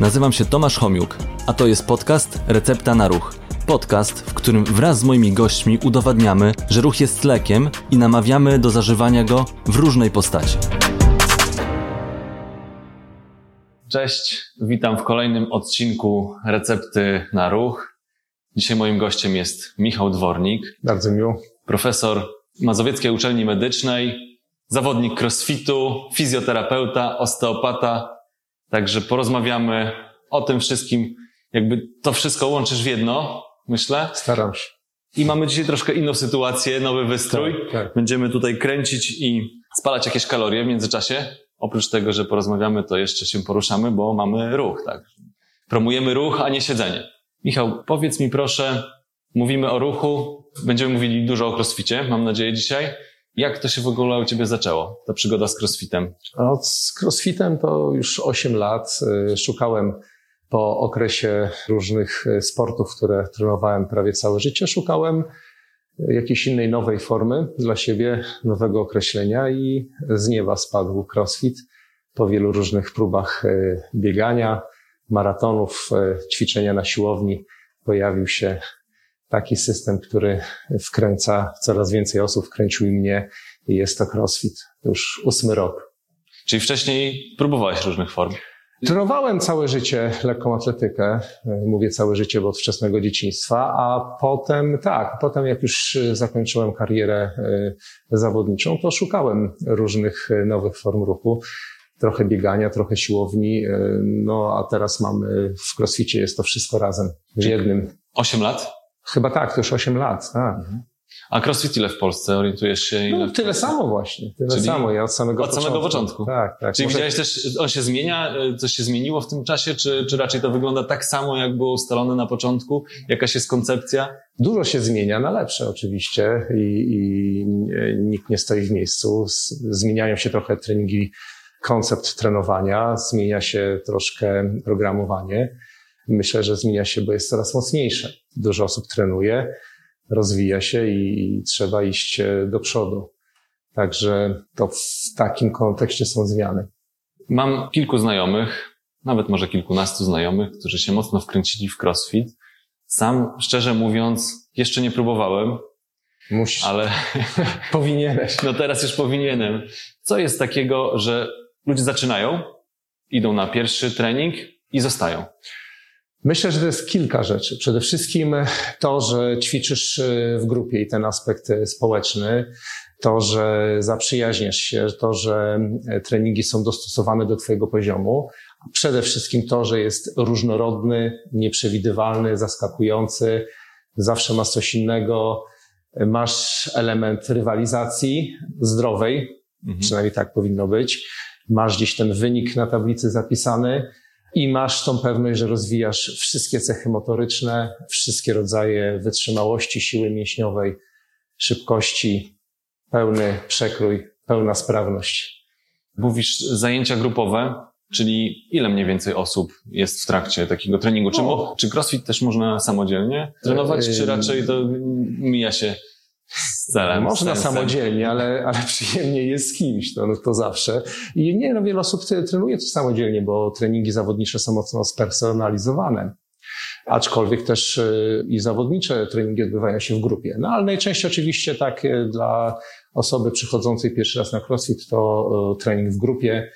Nazywam się Tomasz Homiuk, a to jest podcast Recepta na Ruch. Podcast, w którym wraz z moimi gośćmi udowadniamy, że ruch jest lekiem i namawiamy do zażywania go w różnej postaci. Cześć, witam w kolejnym odcinku Recepty na Ruch. Dzisiaj moim gościem jest Michał Dwornik. Bardzo miło. Profesor Mazowieckiej Uczelni Medycznej, zawodnik crossfitu, fizjoterapeuta, osteopata. Także porozmawiamy o tym wszystkim. Jakby to wszystko łączysz w jedno, myślę. Staram się. I mamy dzisiaj troszkę inną sytuację, nowy wystrój. Tak, tak. Będziemy tutaj kręcić i spalać jakieś kalorie w międzyczasie. Oprócz tego, że porozmawiamy, to jeszcze się poruszamy, bo mamy ruch, tak. Promujemy ruch, a nie siedzenie. Michał, powiedz mi proszę, mówimy o ruchu, będziemy mówili dużo o crossficie, mam nadzieję dzisiaj. Jak to się w ogóle u Ciebie zaczęło, ta przygoda z crossfitem? No, z crossfitem to już 8 lat. Y, Szukałem po okresie różnych y, sportów, które trenowałem prawie całe życie, szukałem y, jakiejś innej nowej formy dla siebie, nowego określenia i z nieba spadł crossfit po wielu różnych próbach biegania, maratonów, ćwiczenia na siłowni. Pojawił się taki system, który wkręca coraz więcej osób, wkręcił i mnie i jest to crossfit. Już ósmy rok. Czyli wcześniej próbowałeś różnych form. Trenowałem całe życie lekką atletykę, mówię całe życie, bo od wczesnego dzieciństwa, a potem, tak, potem jak już zakończyłem karierę y, zawodniczą, to szukałem różnych y, nowych form ruchu. Trochę biegania, trochę siłowni, y, no a teraz mamy w crossficie jest to wszystko razem w jednym. Osiem lat? Chyba tak, to już 8 lat, tak. A crossfit ile w Polsce? Orientujesz się? Ile No, tyle samo właśnie, tyle Czyli samo, ja od samego od początku. samego początku. Tak, tak. Czyli Może- widziałeś też, on się zmienia? y, Coś się zmieniło w tym czasie? Czy, czy raczej to wygląda tak samo, jak było ustalone na początku? Jakaś jest koncepcja? Dużo się zmienia na lepsze oczywiście i, i e, nikt nie stoi w miejscu. Zmieniają się trochę treningi, koncept trenowania, zmienia się troszkę programowanie. Myślę, że zmienia się, bo jest coraz mocniejsze. Dużo osób trenuje, rozwija się i, i trzeba iść e, do przodu. Także to w takim kontekście są zmiany. Mam kilku znajomych, nawet może kilkunastu znajomych, którzy się mocno wkręcili w crossfit. Sam, szczerze mówiąc, jeszcze nie próbowałem, Musisz, ale powinieneś. no teraz już powinienem. Co jest takiego, że ludzie zaczynają, idą na pierwszy trening i zostają? Myślę, że to jest kilka rzeczy. Przede wszystkim to, że ćwiczysz y, w grupie i ten aspekt y, społeczny, to, że zaprzyjaźniasz się, to, że y, treningi są dostosowane do Twojego poziomu. a Przede wszystkim to, że jest różnorodny, nieprzewidywalny, zaskakujący, zawsze masz coś innego, masz element rywalizacji zdrowej, Mhm. przynajmniej tak powinno być. Masz gdzieś ten wynik na tablicy zapisany i masz tą pewność, że rozwijasz wszystkie cechy motoryczne, wszystkie rodzaje wytrzymałości, siły mięśniowej, szybkości, pełny przekrój, pełna sprawność. Mówisz zajęcia grupowe, czyli ile mniej więcej osób jest w trakcie takiego treningu? Czy, mo- czy crossfit też można samodzielnie trenować, czy Yy, raczej to mija się celem? Można z sensem? samodzielnie, ale, ale przyjemnie jest z kimś, to, no, to zawsze. I nie, no wiele osób trenuje też samodzielnie, bo treningi zawodnicze są mocno spersonalizowane. Aczkolwiek też y, i zawodnicze treningi odbywają się w grupie. No ale najczęściej oczywiście tak y, dla osoby przychodzącej pierwszy raz na CrossFit to y, trening w grupie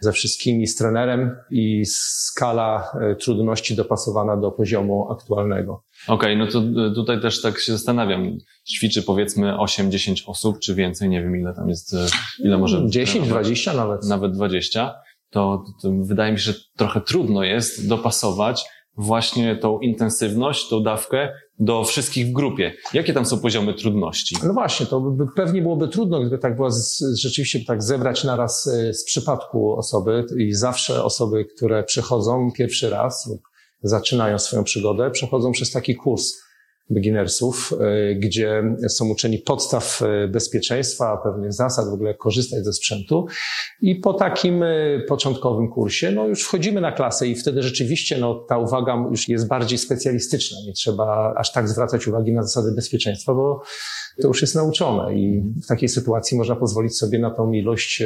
ze wszystkimi, z trenerem i skala trudności dopasowana do poziomu aktualnego. Okej, no to y, tutaj też tak się zastanawiam. Ćwiczy powiedzmy 8-10 osób, czy więcej, nie wiem ile tam jest, y, ile może 10, trenować. 20 nawet. nawet 20, to, to wydaje mi się, że trochę trudno jest dopasować właśnie tą intensywność, tą dawkę do wszystkich w grupie. Jakie tam są poziomy trudności? No właśnie, to by, pewnie byłoby trudno, gdyby tak było z, rzeczywiście tak zebrać naraz y, z przypadku osoby i zawsze osoby, które przychodzą pierwszy raz lub zaczynają swoją przygodę, przechodzą przez taki kurs beginnersów, y, gdzie są uczeni podstaw y, bezpieczeństwa, pewnych zasad, w ogóle jak korzystać ze sprzętu. I po takim y, początkowym kursie, no już wchodzimy na klasę i wtedy rzeczywiście, no ta uwaga już jest bardziej specjalistyczna. Nie trzeba aż tak zwracać uwagi na zasady bezpieczeństwa, bo to już jest nauczone i w takiej sytuacji można pozwolić sobie na tą ilość,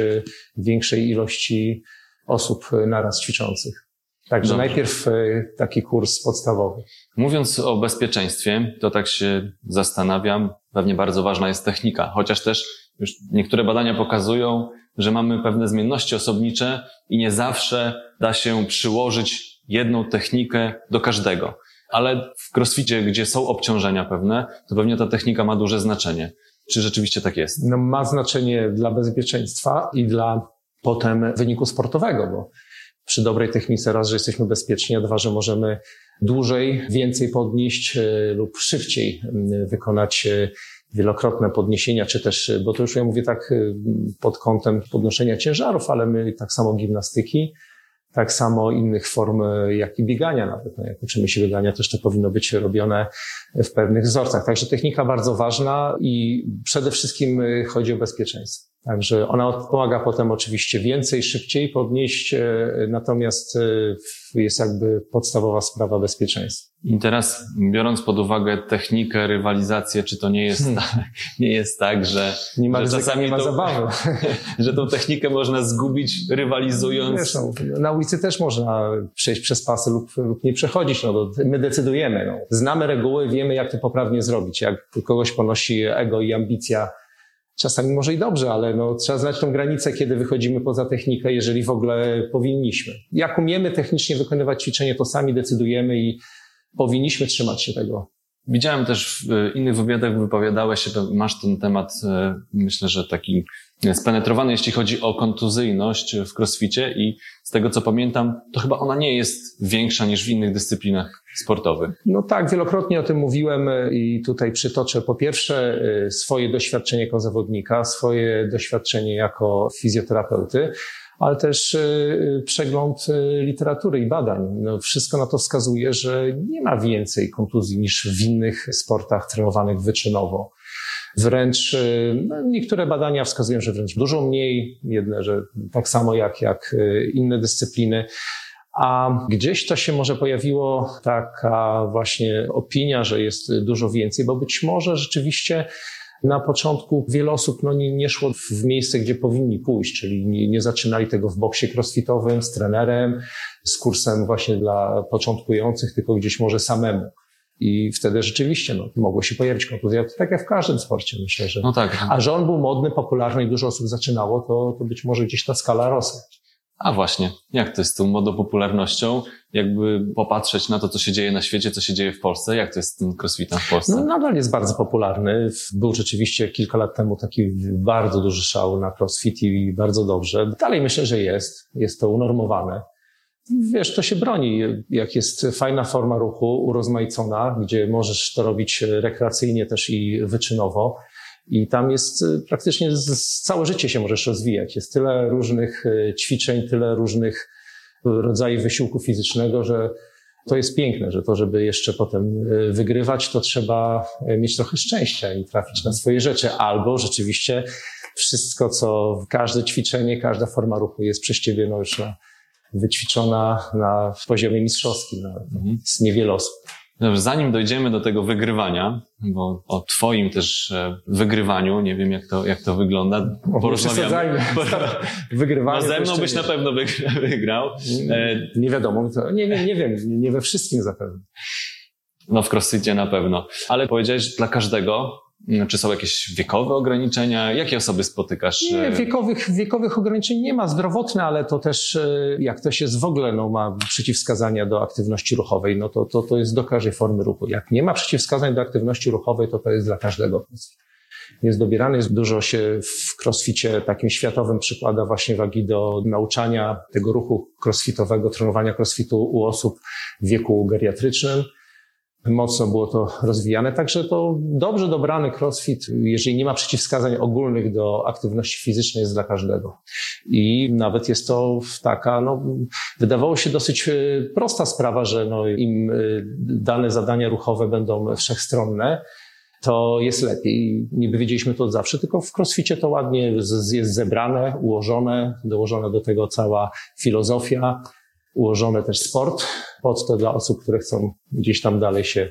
większej ilości osób naraz ćwiczących. Także Dobrze. najpierw e, taki kurs podstawowy. Mówiąc o bezpieczeństwie, to tak się zastanawiam, pewnie bardzo ważna jest technika, chociaż też już niektóre badania pokazują, że mamy pewne zmienności osobnicze i nie zawsze da się przyłożyć jedną technikę do każdego. Ale w crossficie, gdzie są obciążenia pewne, to pewnie ta technika ma duże znaczenie. Czy rzeczywiście tak jest? No, ma znaczenie dla bezpieczeństwa i dla potem wyniku sportowego, bo przy dobrej technice raz, że jesteśmy bezpieczni, a dwa, że możemy dłużej, więcej podnieść e, lub szybciej wykonać e, wielokrotne podniesienia, czy też, bo to już ja mówię tak e, pod kątem podnoszenia ciężarów, ale my tak samo gimnastyki, tak samo innych form, jak i biegania nawet. No, jak uczymy się biegania, też to powinno być robione w pewnych wzorcach. Także technika bardzo ważna i przede wszystkim chodzi o bezpieczeństwo. Także ona pomaga potem oczywiście więcej, szybciej podnieść, e, natomiast e, jest jakby podstawowa sprawa bezpieczeństwa. I teraz, biorąc pod uwagę technikę, rywalizację, czy to nie jest, hmm. tak, nie jest tak, że, nie ma że czasami nie ma to, zabawy. że tą technikę można zgubić rywalizując? Wiesz, no, na ulicy też można przejść przez pasy lub, lub nie przechodzić. No, my decydujemy. No. Znamy reguły, wiemy jak to poprawnie zrobić. Jak kogoś ponosi ego i ambicja Czasami może i dobrze, ale no, trzeba znać tą granicę, kiedy wychodzimy poza technikę, jeżeli w ogóle powinniśmy. Jak umiemy technicznie wykonywać ćwiczenie, to sami decydujemy i powinniśmy trzymać się tego. Widziałem też w innych wywiadach, wypowiadałeś się, masz ten temat, e, myślę, że taki spenetrowany, jeśli chodzi o kontuzyjność w crossficie i z tego co pamiętam, to chyba ona nie jest większa niż w innych dyscyplinach sportowych. No tak, wielokrotnie o tym mówiłem i tutaj przytoczę po pierwsze e, swoje doświadczenie jako zawodnika, swoje doświadczenie jako fizjoterapeuty, ale też e, przegląd e, literatury i badań. No, wszystko na to wskazuje, że nie ma więcej kontuzji niż w innych sportach trenowanych wyczynowo. Wręcz no, niektóre badania wskazują, że wręcz dużo mniej, jedne, że tak samo jak, jak inne dyscypliny. A gdzieś to się może pojawiło taka właśnie opinia, że jest dużo więcej, bo być może rzeczywiście na początku wiele osób no, nie, nie szło w miejsce, gdzie powinni pójść, czyli nie, nie zaczynali tego w boksie crossfitowym z trenerem, z kursem właśnie dla początkujących, tylko gdzieś może samemu. I wtedy rzeczywiście no, mogło się pojawić kontuzja, tak jak w każdym sporcie, myślę, że. No tak. A że on był modny, popularny i dużo osób zaczynało, to, to być może gdzieś ta skala rosła. A właśnie, jak to jest z tą modopopularnością? Jakby popatrzeć na to, co się dzieje na świecie, co się dzieje w Polsce, jak to jest z tym crossfitem w Polsce? No, nadal jest bardzo popularny. Był rzeczywiście kilka lat temu taki bardzo duży szał na crossfit i bardzo dobrze. Dalej myślę, że jest. Jest to unormowane. Wiesz, to się broni. Jak jest fajna forma ruchu, urozmaicona, gdzie możesz to robić rekreacyjnie też i wyczynowo, i tam jest y, praktycznie całe życie się możesz rozwijać. Jest tyle różnych y, ćwiczeń, tyle różnych rodzajów wysiłku fizycznego, że to jest piękne, że to, żeby jeszcze potem y, wygrywać, to trzeba mieć trochę szczęścia i trafić na swoje rzeczy. Albo rzeczywiście wszystko, co każde ćwiczenie, każda forma ruchu jest przez ciebie no już na, wyćwiczona na poziomie mistrzowskim. No, mhm. Jest niewiele osób. Dobrze, zanim dojdziemy do tego wygrywania, bo o twoim też e, wygrywaniu, nie wiem jak to, jak to wygląda, porozmawiamy. Wygrywanie. Bo ze mną byś na pewno wygrał. Nie, nie wiadomo, to, nie, nie, nie wiem, nie we wszystkim zapewne. No w crossfitie na pewno. Ale powiedziałeś dla każdego, no, czy są jakieś wiekowe ograniczenia? Jakie osoby spotykasz? Nie, e, wiekowych, wiekowych ograniczeń nie ma. Zdrowotne, ale to też, e, jak ktoś jest w ogóle, no, ma przeciwwskazania do aktywności ruchowej, no to, to, to jest do każdej formy ruchu. Jak nie ma przeciwwskazań do aktywności ruchowej, to to jest dla każdego. Jest dobierany, jest dużo się w crossficie takim światowym przykłada właśnie wagi do nauczania tego ruchu crossfitowego, trenowania crossfitu u osób w wieku geriatrycznym mocno było to rozwijane. Także to dobrze dobrany crossfit, jeżeli nie ma przeciwwskazań ogólnych do aktywności fizycznej, jest dla każdego. I nawet jest to taka, no, wydawało się dosyć e, prosta sprawa, że no, im e, dane zadania ruchowe będą wszechstronne, to jest lepiej. Niby wiedzieliśmy to od zawsze, tylko w crossficie to ładnie jest zebrane, ułożone, dołożona do tego cała filozofia, ułożony też sport pod to dla osób, które chcą gdzieś tam dalej się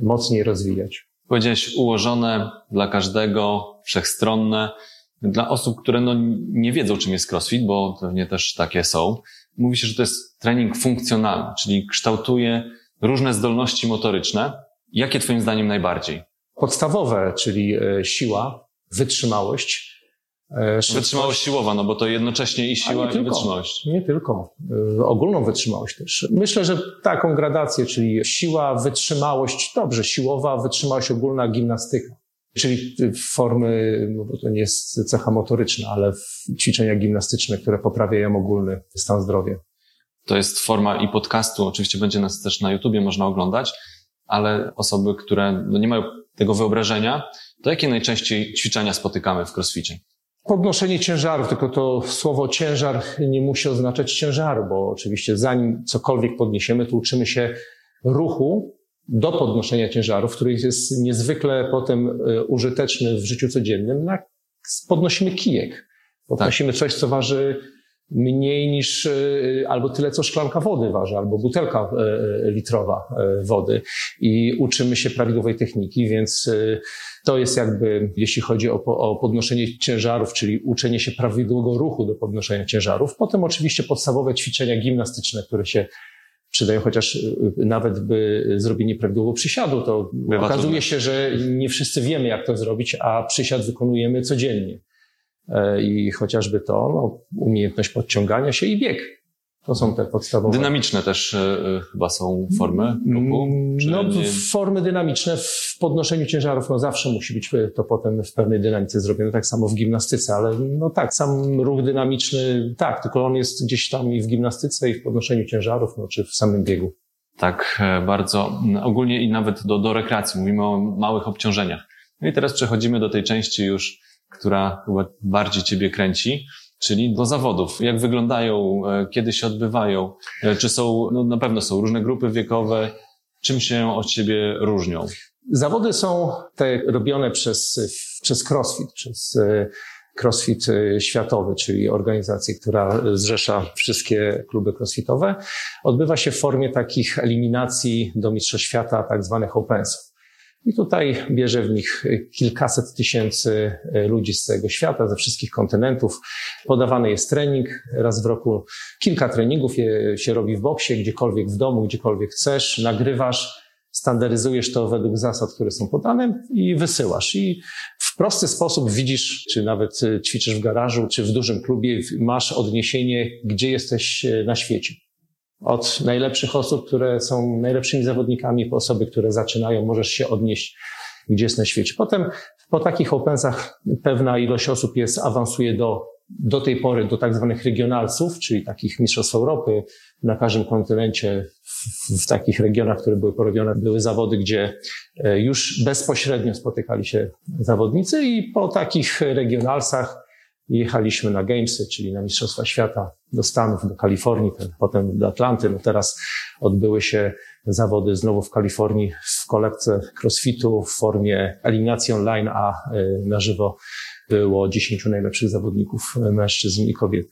mocniej rozwijać. Powiedziałeś ułożone dla każdego, wszechstronne. Dla osób, które no nie wiedzą, czym jest crossfit, bo pewnie też takie są, mówi się, że to jest trening funkcjonalny, czyli kształtuje różne zdolności motoryczne. Jakie Twoim zdaniem najbardziej? Podstawowe, czyli e, siła, wytrzymałość. E, wytrzymałość siłowa, no bo to jednocześnie i siła, i tylko, wytrzymałość. Nie tylko. E, ogólną wytrzymałość też. Myślę, że taką gradację, czyli siła, wytrzymałość, dobrze, siłowa, wytrzymałość ogólna, gimnastyka. Czyli formy, no bo to nie jest cecha motoryczna, ale ćwiczenia gimnastyczne, które poprawiają ogólny stan zdrowia. To jest forma i podcastu, oczywiście będzie nas też na YouTubie można oglądać, ale osoby, które no nie mają tego wyobrażenia, to jakie najczęściej ćwiczenia spotykamy w crossficie? Podnoszenie ciężarów, tylko to słowo ciężar nie musi oznaczać ciężaru, bo oczywiście zanim cokolwiek podniesiemy, to uczymy się ruchu do podnoszenia ciężarów, który jest niezwykle potem e, użyteczny w życiu codziennym. Podnosimy kijek, podnosimy tak. coś, co waży mniej niż e, albo tyle, co szklanka wody waży, albo butelka e, litrowa wody i uczymy się prawidłowej techniki, więc to jest jakby, jeśli chodzi o, o podnoszenie ciężarów, czyli uczenie się prawidłowego ruchu do podnoszenia ciężarów. Potem oczywiście podstawowe ćwiczenia gimnastyczne, które się przydają, chociaż nawet by zrobienie prawidłowego przysiadu, to Bywa okazuje się, że nie wszyscy wiemy, jak to zrobić, a przysiad wykonujemy codziennie. E, I chociażby to, no, umiejętność podciągania się i bieg. To są te podstawowe. Dynamiczne też y, chyba są formy ruchu? Mm, no, nie... formy dynamiczne w podnoszeniu ciężarów, no zawsze musi być to potem w pewnej dynamice zrobione, tak samo w gimnastyce, ale no tak, sam ruch dynamiczny, tak, tylko on jest gdzieś tam i w gimnastyce, i w podnoszeniu ciężarów, no, czy w samym biegu. Tak, e, bardzo. Ogólnie i nawet do, do rekreacji. Mówimy o małych obciążeniach. No i teraz przechodzimy do tej części już, która chyba bardziej Ciebie kręci czyli do zawodów. Jak wyglądają, e, kiedy się odbywają, e, czy są, no na pewno są różne grupy wiekowe, czym się od siebie różnią? Zawody są te robione przez, przez CrossFit, przez e, CrossFit Światowy, czyli organizację, która zrzesza wszystkie kluby crossfitowe. Odbywa się w formie takich eliminacji do Mistrzostw Świata, tak zwanych Opensów. I tutaj bierze w nich kilkaset tysięcy ludzi z całego świata, ze wszystkich kontynentów. Podawany jest trening raz w roku. Kilka treningów się robi w boksie, gdziekolwiek w domu, gdziekolwiek chcesz, nagrywasz, standaryzujesz to według zasad, które są podane i wysyłasz. I w prosty sposób widzisz, czy nawet e, ćwiczysz w garażu, czy w dużym klubie, masz odniesienie, gdzie jesteś e, na świecie. Od najlepszych osób, które są najlepszymi zawodnikami, po osoby, które zaczynają, możesz się odnieść, gdzie jest na świecie. Potem po takich opensach pewna ilość osób jest, awansuje do, do tej pory do tak zwanych regionalców, czyli takich mistrzostw Europy na każdym kontynencie, w, w takich regionach, które były porobione, były zawody, gdzie e, już bezpośrednio spotykali się zawodnicy i po takich regionalsach jechaliśmy na Gamesy, czyli na Mistrzostwa Świata do Stanów, do Kalifornii, potem do Atlanty. No teraz odbyły się zawody znowu w Kalifornii w kolekce crossfitu w formie eliminacji online, a y, na żywo było 10 najlepszych zawodników mężczyzn i kobiet.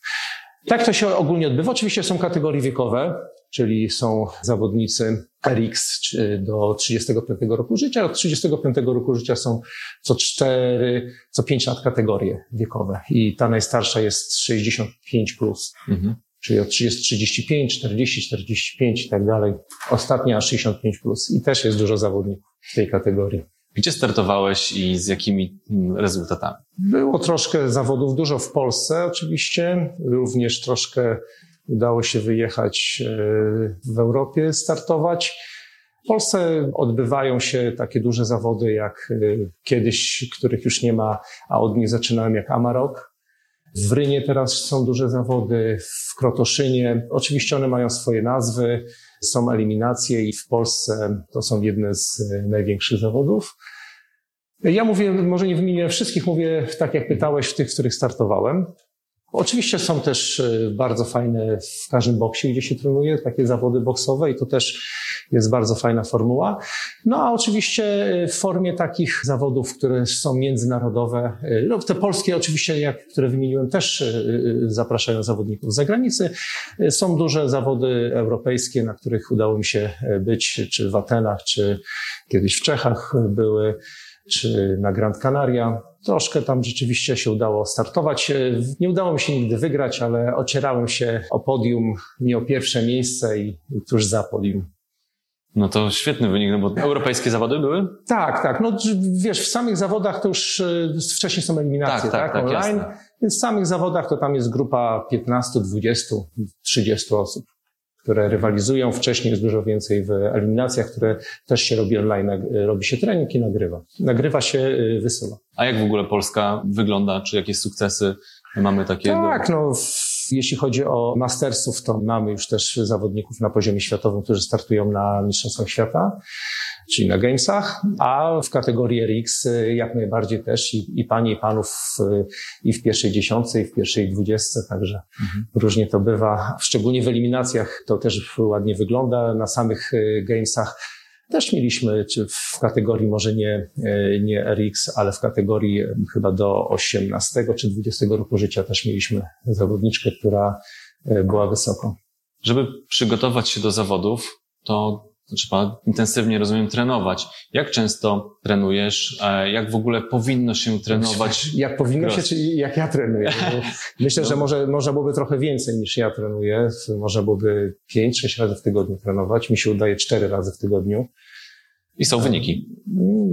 Tak to się ogólnie odbywa. Oczywiście są kategorie wiekowe, czyli są zawodnicy RX do 35 roku życia. Od 35 roku życia są co 4, co 5 lat kategorie wiekowe i ta najstarsza jest 65 plus. Mhm. Czyli od 30, 35, 40, 45 i tak dalej. Ostatnia 65 plus. I też jest dużo zawodników w tej kategorii. Gdzie startowałeś i z jakimi mm, rezultatami? Było troszkę zawodów, dużo w Polsce oczywiście, również troszkę udało się wyjechać e, w Europie, startować. W Polsce odbywają się takie duże zawody jak e, kiedyś, których już nie ma, a od nich zaczynałem jak Amarok. W Rynie teraz są duże zawody, w Krotoszynie. Oczywiście one mają swoje nazwy, są eliminacje i w Polsce to są jedne z e, największych zawodów. Ja mówię, może nie wymienię wszystkich, mówię tak jak pytałeś, w tych, w których startowałem. Oczywiście są też e, bardzo fajne w każdym boksie, gdzie się trenuje, takie zawody boksowe i to też jest bardzo fajna formuła. No a oczywiście w formie takich zawodów, które są międzynarodowe, e, no te polskie oczywiście, jak, które wymieniłem, też e, zapraszają zawodników z zagranicy. Są duże zawody europejskie, na których udało mi się być, czy w Atenach, czy kiedyś w Czechach były, czy na Grand Canaria. troszkę tam rzeczywiście się udało startować. Nie udało mi się nigdy wygrać, ale ocierałem się o podium, nie o pierwsze miejsce i tuż za podium. No to świetny wynik, no bo europejskie zawody były? Tak, tak. No wiesz, w samych zawodach to już e, wcześniej są eliminacje, tak? tak, tak online. Jasne. Więc w samych zawodach to tam jest grupa 15, 20, 30 osób, które rywalizują. Wcześniej jest dużo więcej w eliminacjach, które też się robi online. Robi się trening i nagrywa. Nagrywa się, e, wysyła. A jak w ogóle Polska wygląda? Czy jakieś sukcesy mamy takie? Tak, do... no jeśli chodzi o mastersów, to mamy już też zawodników na poziomie światowym, którzy startują na Mistrzostwach Świata, czyli na Gamesach, a w kategorii RX y, jak najbardziej też i, i panie i panów y, i w pierwszej dziesiątce i w pierwszej dwudziestce, także mhm. różnie to bywa. Szczególnie w eliminacjach to też ładnie wygląda. Na samych y, Gamesach też mieliśmy, czy w kategorii może nie, e, nie RX, ale w kategorii chyba do 18 czy 20 roku życia też mieliśmy zawodniczkę, która e, była wysoko. Żeby przygotować się do zawodów, to trzeba intensywnie, rozumiem, trenować. Jak często trenujesz? Jak w ogóle powinno się trenować? Jak powinno się, czy jak ja trenuję? Myślę, no. że może, można byłoby trochę więcej niż ja trenuję. Można byłoby 5-6 razy w tygodniu trenować. Mi się udaje 4 razy w tygodniu. I są wyniki.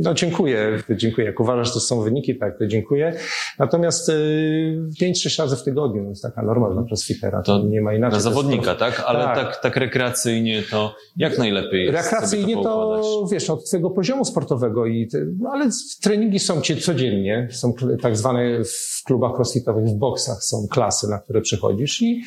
No dziękuję, dziękuję. Jak uważasz, to są wyniki, tak, to dziękuję. Natomiast y, pięć, sześć razy w tygodniu to jest taka norma dla crossfitera. To, to nie ma inaczej. Dla zawodnika, tak? Ale tak. tak. Tak, rekreacyjnie to jak najlepiej jest Rekreacyjnie to, to wiesz, od twojego poziomu sportowego i, no, ale treningi są cię codziennie. Są tak zwane w klubach crossfitowych, w boksach są klasy, na które przychodzisz i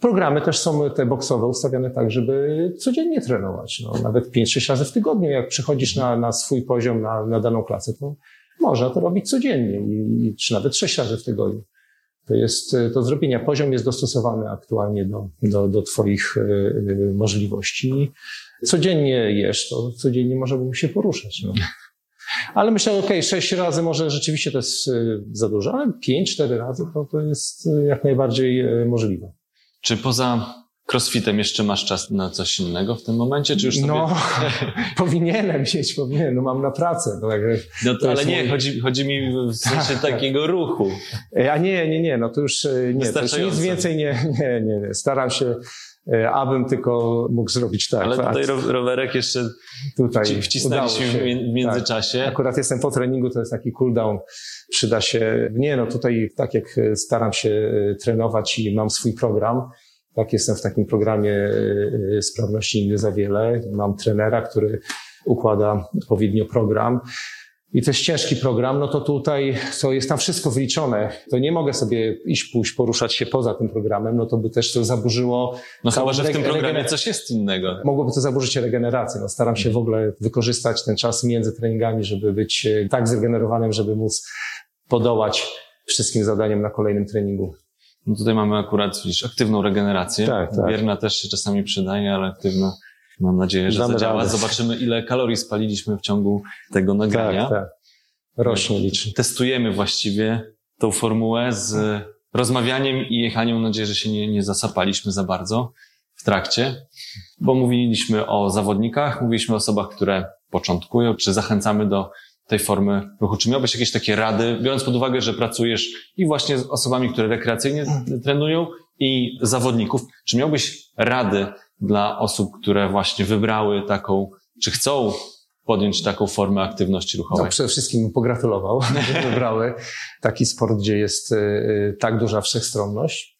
Programy też są te boksowe ustawione tak, żeby codziennie trenować. No, nawet 5-6 razy w tygodniu, jak przychodzisz na, na swój poziom, na, na daną klasę, to można to robić codziennie, i, czy nawet 6 razy w tygodniu. To jest do zrobienia. Poziom jest dostosowany aktualnie do, do, do Twoich y, y, możliwości. Codziennie jesz, to codziennie można by się poruszać. No. Ale myślę, okej, okay, sześć razy może rzeczywiście to jest za dużo, ale pięć, cztery razy to, to jest jak najbardziej możliwe. Czy poza crossfitem jeszcze masz czas na coś innego w tym momencie, czy już sobie... No, powinienem mieć, powinienem, no mam na pracę. No, tak, no to, ale nie, mój... chodzi, chodzi mi w sensie takiego ruchu. A nie, nie, nie, no to już e, nie, to już nic więcej nie, nie, nie, nie. Staram się abym tylko mógł zrobić tak. Ale tutaj rowerek jeszcze tutaj wcisnęliśmy się, w międzyczasie. Tak. Akurat jestem po treningu, to jest taki cooldown. Przyda się, nie no tutaj tak jak staram się trenować i mam swój program, tak, jestem w takim programie sprawności nigdy za wiele. Mam trenera, który układa odpowiednio program. I to jest ciężki program, no to tutaj to jest tam wszystko wyliczone. To nie mogę sobie iść, pójść, poruszać się poza tym programem, no to by też to zaburzyło. No chyba, że w tym programie coś jest innego. Mogłoby to zaburzyć regenerację. No staram się w ogóle wykorzystać ten czas między treningami, żeby być e, tak zregenerowanym, żeby móc podołać wszystkim zadaniom na kolejnym treningu. No tutaj mamy akurat widzisz, aktywną regenerację. Tak, tak. Bierna też się czasami przydaje, ale aktywna mam nadzieję, że Damy zadziała. Radę. Zobaczymy, ile kalorii spaliliśmy w ciągu tego nagrania. Tak, tak. Rośnie licznie. Testujemy właściwie tą formułę z rozmawianiem i jechaniem. Mam nadzieję, że się nie, nie zasapaliśmy za bardzo w trakcie, bo mówiliśmy o zawodnikach, mówiliśmy o osobach, które początkują, czy zachęcamy do tej formy ruchu. Czy miałbyś jakieś takie rady, biorąc pod uwagę, że pracujesz i właśnie z osobami, które rekreacyjnie trenują i zawodników, czy miałbyś rady dla osób, które właśnie wybrały taką, czy chcą podjąć taką formę aktywności ruchowej? No, przede wszystkim pogratulował, że wybrały taki sport, gdzie jest y, y, tak duża wszechstronność.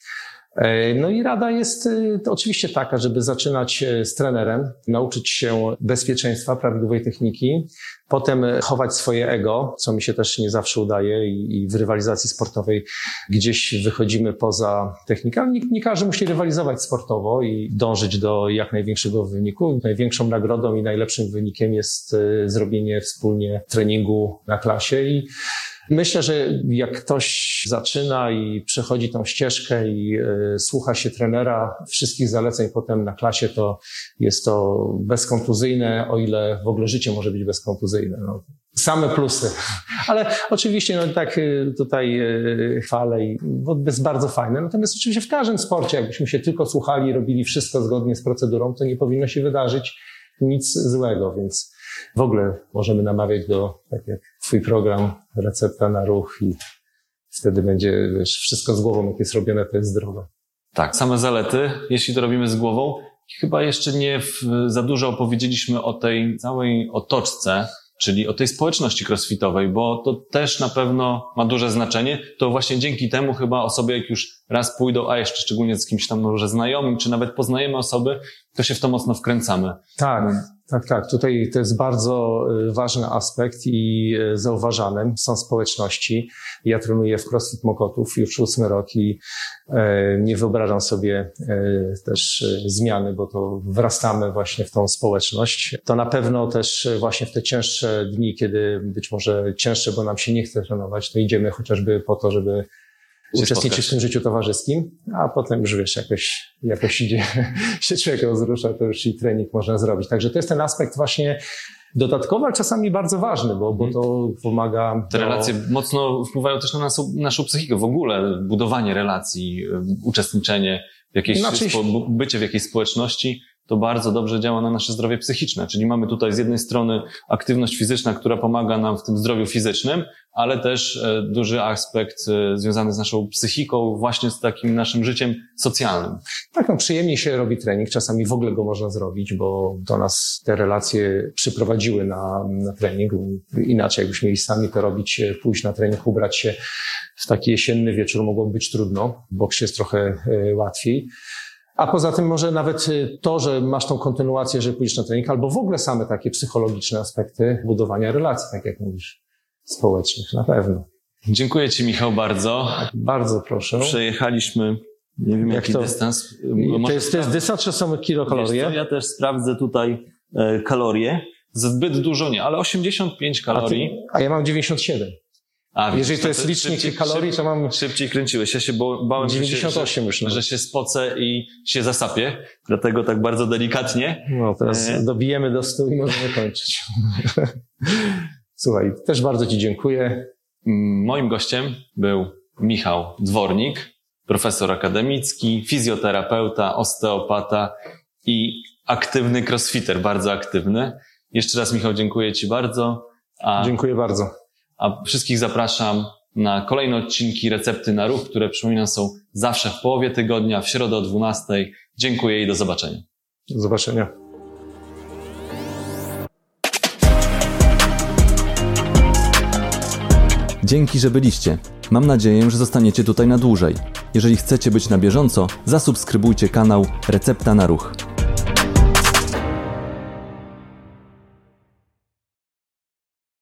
E, no i rada jest y, oczywiście taka, żeby zaczynać e, z trenerem, nauczyć się bezpieczeństwa, prawidłowej techniki, potem chować swoje ego, co mi się też nie zawsze udaje i, w rywalizacji sportowej gdzieś wychodzimy poza technikę. Nie, nie każdy musi rywalizować sportowo i dążyć do jak największego wyniku. Największą nagrodą i najlepszym wynikiem jest e, zrobienie wspólnie treningu na klasie i Myślę, że jak ktoś zaczyna i przechodzi tą ścieżkę i y, słucha się trenera wszystkich zaleceń potem na klasie, to jest to bezkontuzyjne, o ile w ogóle życie może być bezkontuzyjne. No, same plusy. Ale oczywiście, no tak e, tutaj e, chwalę i to jest bardzo fajne. Natomiast oczywiście w każdym sporcie, jakbyśmy się tylko słuchali robili wszystko zgodnie z procedurą, to nie powinno się wydarzyć nic złego, więc w ogóle możemy namawiać do, tak jak twój program, recepta na ruch i wtedy będzie, wiesz, wszystko z głową, jak jest robione, to jest zdrowe. Tak, same zalety, jeśli to robimy z głową. Chyba jeszcze nie w, za dużo opowiedzieliśmy o tej całej otoczce, czyli o tej społeczności crossfitowej, bo to też na pewno ma duże znaczenie. To właśnie dzięki temu chyba osoby, jak już raz pójdą, a jeszcze szczególnie z kimś tam może znajomym, czy nawet poznajemy osoby, to się w to mocno wkręcamy. Tak, tak, tak. Tutaj to jest bardzo y, ważny aspekt i y, zauważany. Są społeczności. Ja trenuję w CrossFit Mokotów już ósmy rok i e, nie wyobrażam sobie e, też e, zmiany, bo to wrastamy właśnie w tą społeczność. To na pewno też właśnie w te cięższe dni, kiedy być może cięższe, bo nam się nie chce trenować, to idziemy chociażby po to, żeby uczestniczyć w tym życiu towarzyskim, a potem już wiesz, jakoś, jakoś idzie, się człowiek rozrusza, to już i trening można zrobić. Także to jest ten aspekt właśnie dodatkowy, ale czasami bardzo ważny, bo, bo to pomaga. Te do... relacje mocno wpływają też na naszą, naszą psychikę, w ogóle budowanie relacji, uczestniczenie w jakiejś, znaczy... bycie w jakiejś społeczności to bardzo dobrze działa na nasze zdrowie psychiczne. Czyli mamy tutaj z jednej strony aktywność fizyczna, która pomaga nam w tym zdrowiu fizycznym, ale też e, duży aspekt e, związany z naszą psychiką, właśnie z takim naszym życiem socjalnym. Tak, no przyjemnie się robi trening, czasami w ogóle go można zrobić, bo do nas te relacje przyprowadziły na, na trening. Inaczej, jakbyśmy mieli sami to robić, e, pójść na trening, ubrać się w taki jesienny wieczór mogłoby być trudno. W jest trochę łatwiej. A poza tym może nawet y, to, że masz tą kontynuację, że pójdziesz na trening, albo w ogóle same takie psychologiczne aspekty budowania relacji, tak jak mówisz, społecznych, na pewno. Dziękuję Ci, Michał, bardzo. Bardzo proszę. Przejechaliśmy, nie wiem jak jaki to, dystans. To jest, to jest dystans, czy są kilokalorie? ja też sprawdzę tutaj e, kalorie. Zbyt dużo nie, ale 85 kalorii. A, ty, a ja mam 97. A, Jeżeli to jest licznik szybciej, kalorii, to mam... Szybciej kręciłeś. Ja się bałem, 98 że, już. Że, że się spocę i się zasapię. Dlatego tak bardzo delikatnie. No, teraz e... dobijemy do stu i możemy kończyć. Słuchaj, też bardzo Ci dziękuję. Moim gościem był Michał Dwornik, profesor akademicki, fizjoterapeuta, osteopata i aktywny crossfitter, bardzo aktywny. Jeszcze raz Michał, dziękuję Ci bardzo. A... Dziękuję bardzo. A wszystkich zapraszam na kolejne odcinki Recepty na Ruch, które przypominam są zawsze w połowie tygodnia, w środę o 12. Dziękuję i do zobaczenia. Do zobaczenia. Dzięki, że byliście. Mam nadzieję, że zostaniecie tutaj na dłużej. Jeżeli chcecie być na bieżąco, zasubskrybujcie kanał Recepta na Ruch.